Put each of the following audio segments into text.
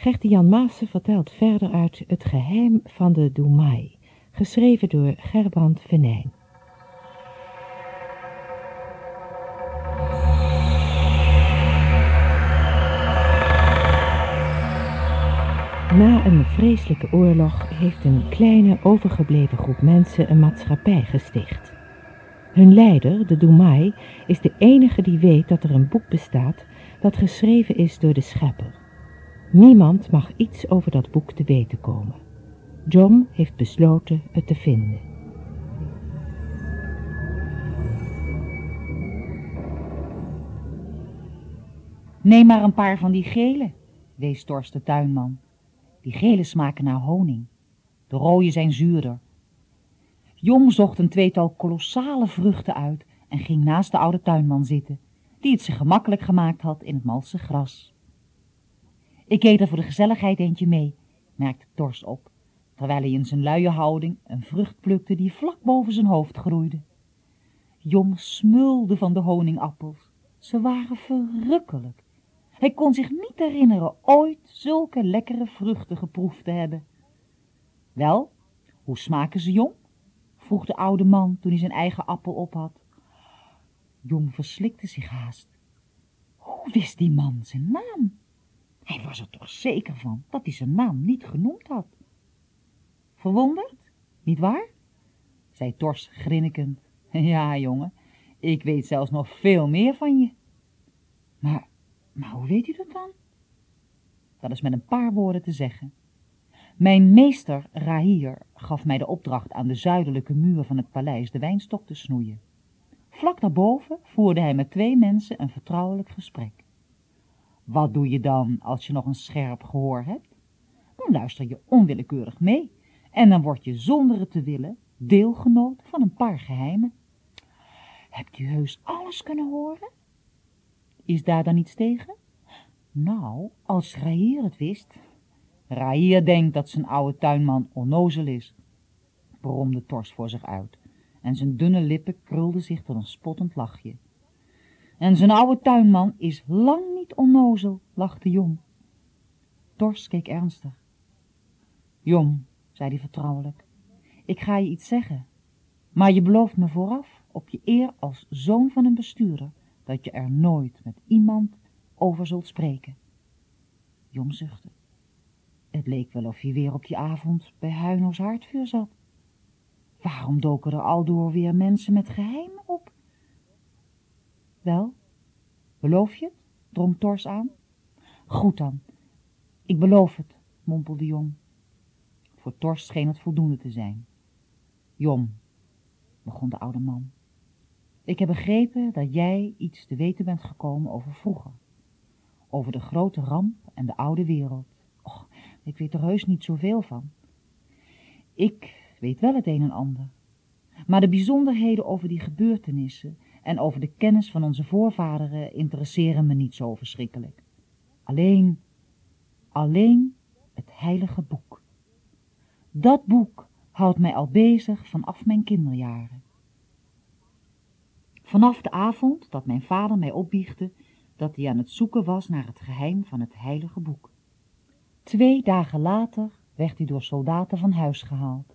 Gertie-Jan Maassen vertelt verder uit Het geheim van de Doemai, geschreven door Gerbrand Venijn. Na een vreselijke oorlog heeft een kleine overgebleven groep mensen een maatschappij gesticht. Hun leider, de Doemai, is de enige die weet dat er een boek bestaat dat geschreven is door de schepper. Niemand mag iets over dat boek te weten komen. John heeft besloten het te vinden. Neem maar een paar van die gele, wees Torst de tuinman. Die gele smaken naar honing. De rode zijn zuurder. Jong zocht een tweetal kolossale vruchten uit en ging naast de oude tuinman zitten, die het zich gemakkelijk gemaakt had in het malse gras. Ik eet er voor de gezelligheid eentje mee, merkte Tors op, terwijl hij in zijn luie houding een vrucht plukte die vlak boven zijn hoofd groeide. Jom smulde van de honingappels. Ze waren verrukkelijk. Hij kon zich niet herinneren ooit zulke lekkere vruchten geproefd te hebben. Wel, hoe smaken ze jong? vroeg de oude man toen hij zijn eigen appel op had. Jong verslikte zich haast. Hoe wist die man zijn naam? Hij was er toch zeker van dat hij zijn naam niet genoemd had. Verwonderd, niet waar? zei Tors grinnikend. Ja, jongen, ik weet zelfs nog veel meer van je. Maar, maar hoe weet u dat dan? Dat is met een paar woorden te zeggen. Mijn meester Rahir gaf mij de opdracht aan de zuidelijke muur van het paleis de wijnstok te snoeien. Vlak daarboven voerde hij met twee mensen een vertrouwelijk gesprek. Wat doe je dan als je nog een scherp gehoor hebt? Dan luister je onwillekeurig mee en dan word je zonder het te willen deelgenoot van een paar geheimen. Hebt u heus alles kunnen horen? Is daar dan iets tegen? Nou, als Rahir het wist. Rahir denkt dat zijn oude tuinman onnozel is, bromde Tors voor zich uit, en zijn dunne lippen krulden zich tot een spottend lachje. En zijn oude tuinman is lang niet onnozel, lachte Jong. Tors keek ernstig. Jong, zei hij vertrouwelijk, ik ga je iets zeggen, maar je belooft me vooraf, op je eer als zoon van een bestuurder, dat je er nooit met iemand over zult spreken. Jong zuchtte. Het leek wel of je weer op die avond bij Huino's haardvuur zat. Waarom doken er aldoor weer mensen met geheimen op? Wel, beloof je drong Tors aan. Goed dan, ik beloof het, mompelde Jong. Voor Tors scheen het voldoende te zijn. Jong, begon de oude man, ik heb begrepen dat jij iets te weten bent gekomen over vroeger. Over de grote ramp en de oude wereld. Och, ik weet er heus niet zoveel van. Ik weet wel het een en ander. Maar de bijzonderheden over die gebeurtenissen en over de kennis van onze voorvaderen interesseren me niet zo verschrikkelijk. Alleen, alleen het heilige boek. Dat boek houdt mij al bezig vanaf mijn kinderjaren. Vanaf de avond dat mijn vader mij opbiechte dat hij aan het zoeken was naar het geheim van het heilige boek. Twee dagen later werd hij door soldaten van huis gehaald.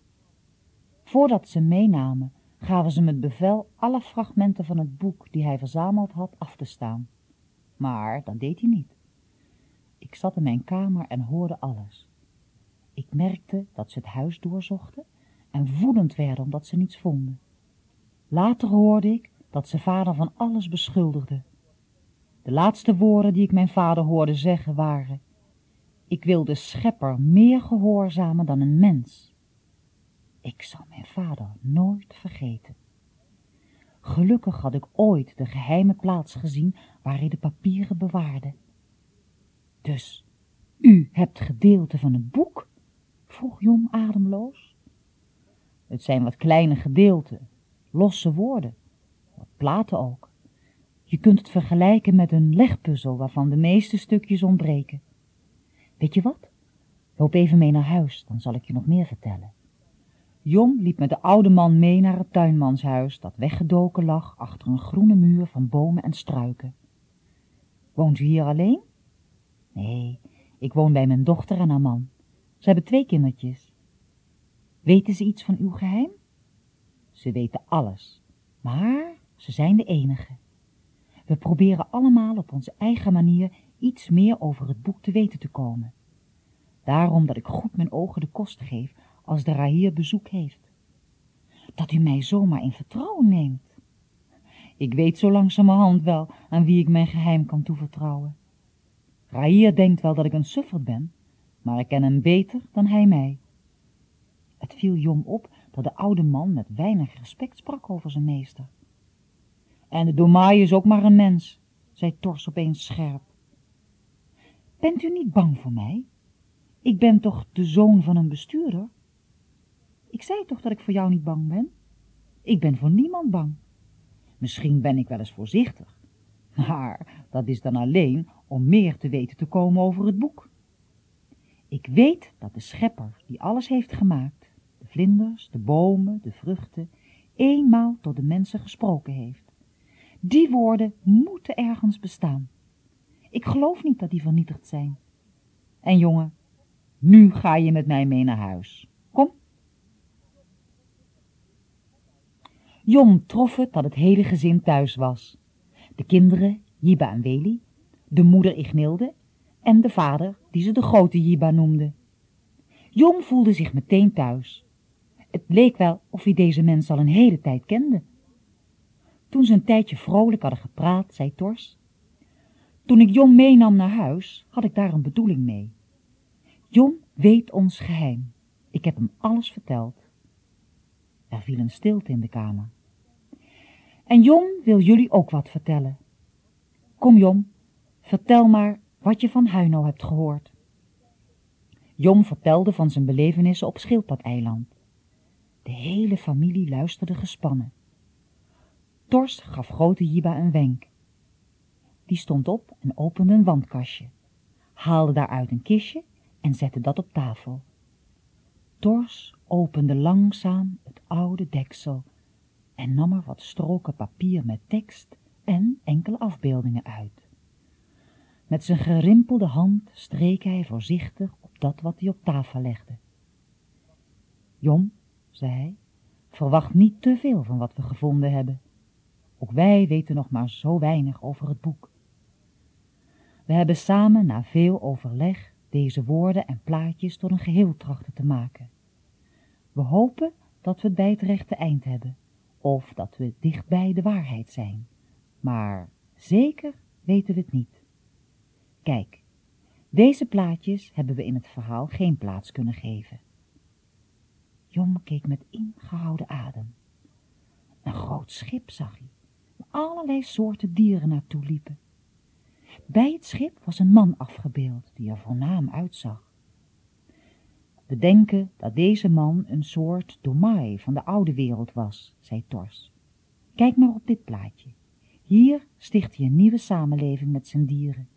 Voordat ze meenamen, gaven ze met bevel alle fragmenten van het boek die hij verzameld had af te staan. Maar dat deed hij niet. Ik zat in mijn kamer en hoorde alles. Ik merkte dat ze het huis doorzochten en woedend werden omdat ze niets vonden. Later hoorde ik dat ze vader van alles beschuldigde. De laatste woorden die ik mijn vader hoorde zeggen waren, ik wil de schepper meer gehoorzamen dan een mens. Ik zal mijn vader nooit vergeten. Gelukkig had ik ooit de geheime plaats gezien waar hij de papieren bewaarde. Dus, u hebt gedeelte van het boek? vroeg Jong ademloos. Het zijn wat kleine gedeelten, losse woorden, wat platen ook. Je kunt het vergelijken met een legpuzzel waarvan de meeste stukjes ontbreken. Weet je wat? Loop even mee naar huis, dan zal ik je nog meer vertellen. Jong liep met de oude man mee naar het tuinmanshuis dat weggedoken lag achter een groene muur van bomen en struiken. Woont u hier alleen? Nee, Ik woon bij mijn dochter en haar man. Ze hebben twee kindertjes. Weten ze iets van uw geheim? Ze weten alles, maar ze zijn de enige. We proberen allemaal op onze eigen manier iets meer over het boek te weten te komen. Daarom dat ik goed mijn ogen de kost geef als de Rahir bezoek heeft. Dat u mij zomaar in vertrouwen neemt. Ik weet zo langzamerhand wel aan wie ik mijn geheim kan toevertrouwen. Rahir denkt wel dat ik een sufferd ben, maar ik ken hem beter dan hij mij. Het viel Jom op dat de oude man met weinig respect sprak over zijn meester. En de domaai is ook maar een mens, zei Tors opeens scherp. Bent u niet bang voor mij? Ik ben toch de zoon van een bestuurder? Ik zei toch dat ik voor jou niet bang ben? Ik ben voor niemand bang. Misschien ben ik wel eens voorzichtig, maar dat is dan alleen om meer te weten te komen over het boek. Ik weet dat de schepper die alles heeft gemaakt, de vlinders, de bomen, de vruchten, eenmaal tot de mensen gesproken heeft. Die woorden moeten ergens bestaan. Ik geloof niet dat die vernietigd zijn. En jongen, nu ga je met mij mee naar huis. Jom trof het dat het hele gezin thuis was. De kinderen, Jiba en Weli, de moeder Ignilde en de vader, die ze de grote Jiba noemde. Jom voelde zich meteen thuis. Het leek wel of hij deze mens al een hele tijd kende. Toen ze een tijdje vrolijk hadden gepraat, zei Tors, toen ik Jom meenam naar huis, had ik daar een bedoeling mee. Jom weet ons geheim. Ik heb hem alles verteld. Er viel een stilte in de kamer. En Jom wil jullie ook wat vertellen. Kom Jom, vertel maar wat je van Huino hebt gehoord. Jom vertelde van zijn belevenissen op Schildpad-eiland. De hele familie luisterde gespannen. Tors gaf grote Jiba een wenk. Die stond op en opende een wandkastje, haalde daaruit een kistje en zette dat op tafel. Tors opende langzaam oude deksel en nam er wat stroken papier met tekst en enkele afbeeldingen uit. Met zijn gerimpelde hand streek hij voorzichtig op dat wat hij op tafel legde. Jom, zei hij, verwacht niet te veel van wat we gevonden hebben. Ook wij weten nog maar zo weinig over het boek. We hebben samen na veel overleg deze woorden en plaatjes tot een geheel trachten te maken. We hopen dat we het bij het rechte eind hebben, of dat we dichtbij de waarheid zijn, maar zeker weten we het niet. Kijk, deze plaatjes hebben we in het verhaal geen plaats kunnen geven. Jom keek met ingehouden adem. Een groot schip zag hij, waar allerlei soorten dieren naartoe liepen. Bij het schip was een man afgebeeld die er voornaam uitzag. We denken dat deze man een soort Domai van de oude wereld was, zei Tors. Kijk maar op dit plaatje. Hier sticht hij een nieuwe samenleving met zijn dieren.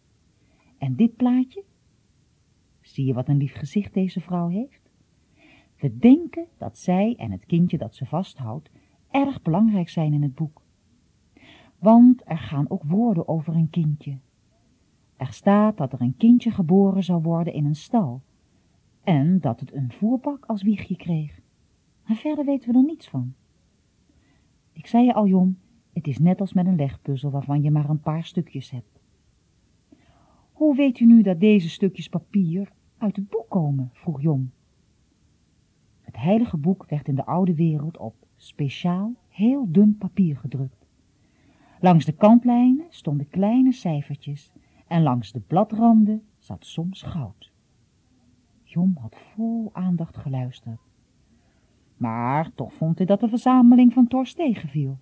En dit plaatje? Zie je wat een lief gezicht deze vrouw heeft? We denken dat zij en het kindje dat ze vasthoudt erg belangrijk zijn in het boek. Want er gaan ook woorden over een kindje. Er staat dat er een kindje geboren zou worden in een stal en dat het een voerbak als wiegje kreeg. Maar verder weten we er niets van. Ik zei je al, Jom, het is net als met een legpuzzel waarvan je maar een paar stukjes hebt. Hoe weet u nu dat deze stukjes papier uit het boek komen? vroeg Jom. Het heilige boek werd in de oude wereld op speciaal heel dun papier gedrukt. Langs de kantlijnen stonden kleine cijfertjes en langs de bladranden zat soms goud. Jom had vol aandacht geluisterd. Maar toch vond hij dat de verzameling van Tors tegenviel.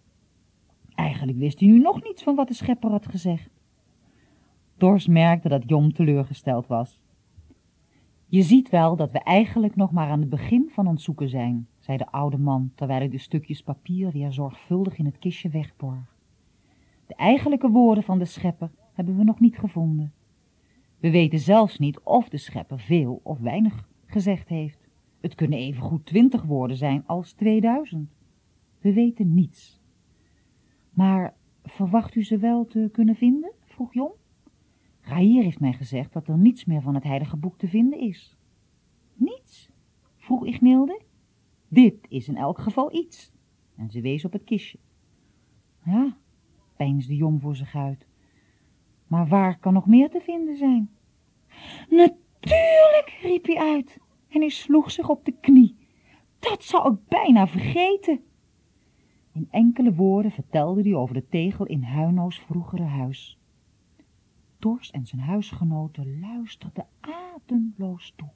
Eigenlijk wist hij nu nog niets van wat de schepper had gezegd. Tors merkte dat Jom teleurgesteld was. Je ziet wel dat we eigenlijk nog maar aan het begin van ons zoeken zijn, zei de oude man, terwijl hij de stukjes papier weer zorgvuldig in het kistje wegborg. De eigenlijke woorden van de schepper hebben we nog niet gevonden. We weten zelfs niet of de schepper veel of weinig gezegd heeft. Het kunnen even goed twintig woorden zijn als 2000. We weten niets. Maar verwacht u ze wel te kunnen vinden? vroeg Jon. Rahier heeft mij gezegd dat er niets meer van het heilige boek te vinden is. Niets? vroeg Ignilde. Dit is in elk geval iets. En ze wees op het kistje. Ja, peinsde Jom voor zich uit. Maar waar kan nog meer te vinden zijn? Natuurlijk, riep hij uit en hij sloeg zich op de knie. Dat zou ik bijna vergeten. In enkele woorden vertelde hij over de tegel in Huino's vroegere huis. Tors en zijn huisgenoten luisterden ademloos toe.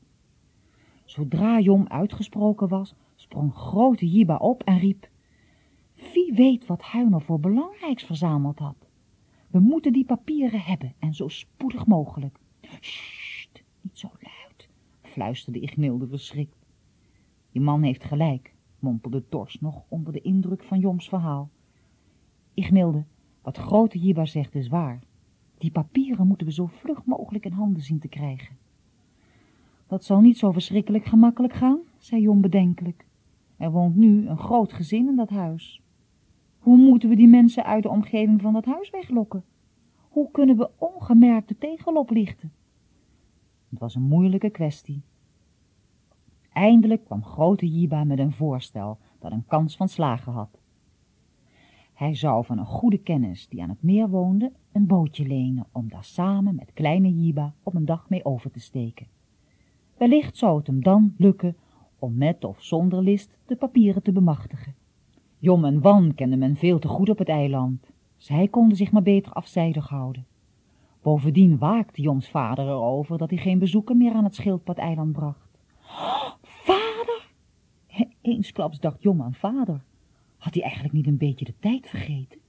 Zodra Jom uitgesproken was, sprong grote Jiba op en riep, Wie weet wat Huino voor belangrijks verzameld had. We moeten die papieren hebben en zo spoedig mogelijk. Sst, niet zo luid, fluisterde Ignilde verschrikt. Die man heeft gelijk, mompelde Tors nog onder de indruk van Joms verhaal. Ignilde, wat grote Jiba zegt is waar. Die papieren moeten we zo vlug mogelijk in handen zien te krijgen. Dat zal niet zo verschrikkelijk gemakkelijk gaan, zei Jom bedenkelijk. Er woont nu een groot gezin in dat huis. Hoe moeten we die mensen uit de omgeving van dat huis weglokken? Hoe kunnen we ongemerkt de tegel oplichten? Het was een moeilijke kwestie. Eindelijk kwam grote Jiba met een voorstel dat een kans van slagen had. Hij zou van een goede kennis die aan het meer woonde een bootje lenen om daar samen met kleine Jiba op een dag mee over te steken. Wellicht zou het hem dan lukken om met of zonder list de papieren te bemachtigen. Jom en Wan kende men veel te goed op het eiland. Zij konden zich maar beter afzijdig houden. Bovendien waakte Joms vader erover dat hij geen bezoeken meer aan het schildpad-eiland bracht. vader! Eensklaps dacht Jom aan vader. Had hij eigenlijk niet een beetje de tijd vergeten?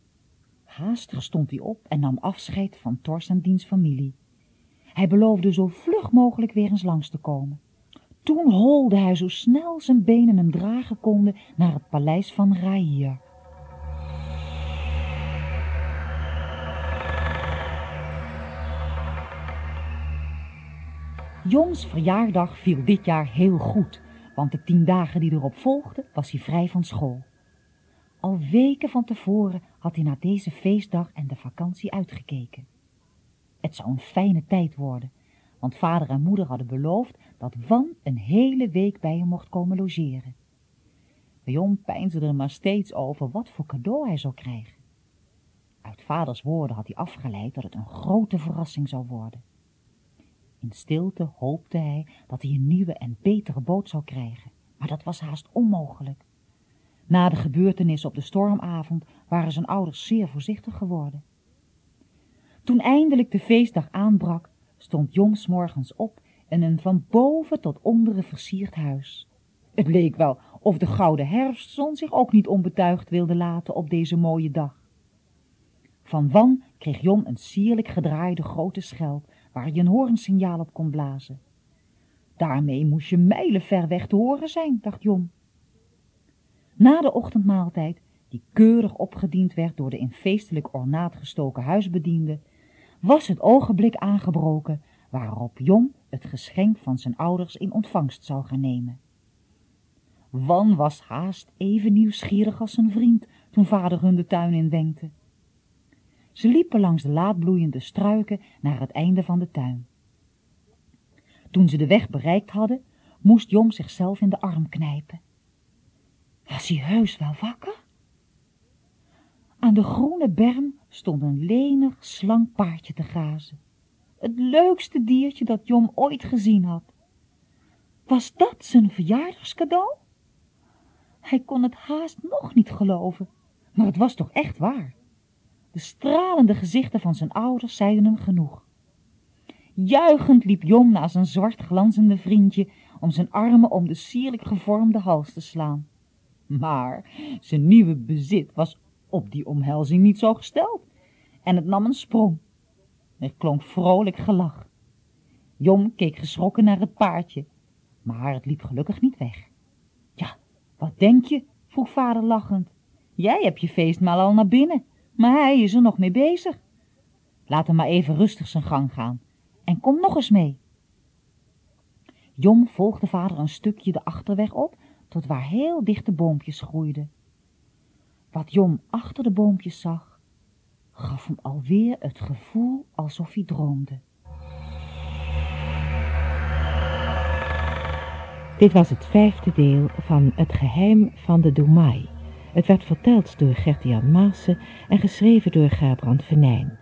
Haastig stond hij op en nam afscheid van Tors en diens familie. Hij beloofde zo vlug mogelijk weer eens langs te komen. Toen holde hij zo snel zijn benen hem dragen konden naar het paleis van Raïr. Joms verjaardag viel dit jaar heel goed, want de tien dagen die erop volgden was hij vrij van school. Al weken van tevoren had hij naar deze feestdag en de vakantie uitgekeken. Het zou een fijne tijd worden, want vader en moeder hadden beloofd dat Wan een hele week bij hem mocht komen logeren. Jon peinsde er maar steeds over wat voor cadeau hij zou krijgen. Uit vaders woorden had hij afgeleid dat het een grote verrassing zou worden. In stilte hoopte hij dat hij een nieuwe en betere boot zou krijgen, maar dat was haast onmogelijk. Na de gebeurtenis op de stormavond waren zijn ouders zeer voorzichtig geworden. Toen eindelijk de feestdag aanbrak, stond Joms morgens op in een van boven tot onderen versierd huis. Het leek wel of de gouden herfstzon zich ook niet onbetuigd wilde laten op deze mooie dag. Van Wan kreeg Jom een sierlijk gedraaide grote schelp waar je een hoornsignaal op kon blazen. Daarmee moest je mijlen ver weg te horen zijn, dacht Jom. Na de ochtendmaaltijd, die keurig opgediend werd door de in feestelijk ornaat gestoken huisbediende, was het ogenblik aangebroken waarop Jom het geschenk van zijn ouders in ontvangst zou gaan nemen. Wan was haast even nieuwsgierig als zijn vriend toen vader hun de tuin in wenkte. Ze liepen langs de laatbloeiende struiken naar het einde van de tuin. Toen ze de weg bereikt hadden, moest Jom zichzelf in de arm knijpen. Was hij heus wel wakker? Aan de groene berm stond een lenig, slank paardje te grazen. Het leukste diertje dat Jom ooit gezien had. Was dat zijn verjaardagscadeau? Hij kon het haast nog niet geloven, maar het was toch echt waar. De stralende gezichten van zijn ouders zeiden hem genoeg. Juichend liep Jom naar zijn zwart glanzende vriendje om zijn armen om de sierlijk gevormde hals te slaan. Maar zijn nieuwe bezit was op die omhelzing niet zo gesteld en het nam een sprong. Er klonk vrolijk gelach. Jom keek geschrokken naar het paardje, maar het liep gelukkig niet weg. Ja, wat denk je? vroeg vader lachend. Jij hebt je feestmaal al naar binnen, maar hij is er nog mee bezig. Laat hem maar even rustig zijn gang gaan en kom nog eens mee. Jom volgde vader een stukje de achterweg op, tot waar heel dichte boompjes groeiden. Wat Jom achter de boompjes zag, gaf hem alweer het gevoel alsof hij droomde. Dit was het vijfde deel van Het geheim van de Doemai. Het werd verteld door Gertjan Maassen en geschreven door Gerbrand Venijn.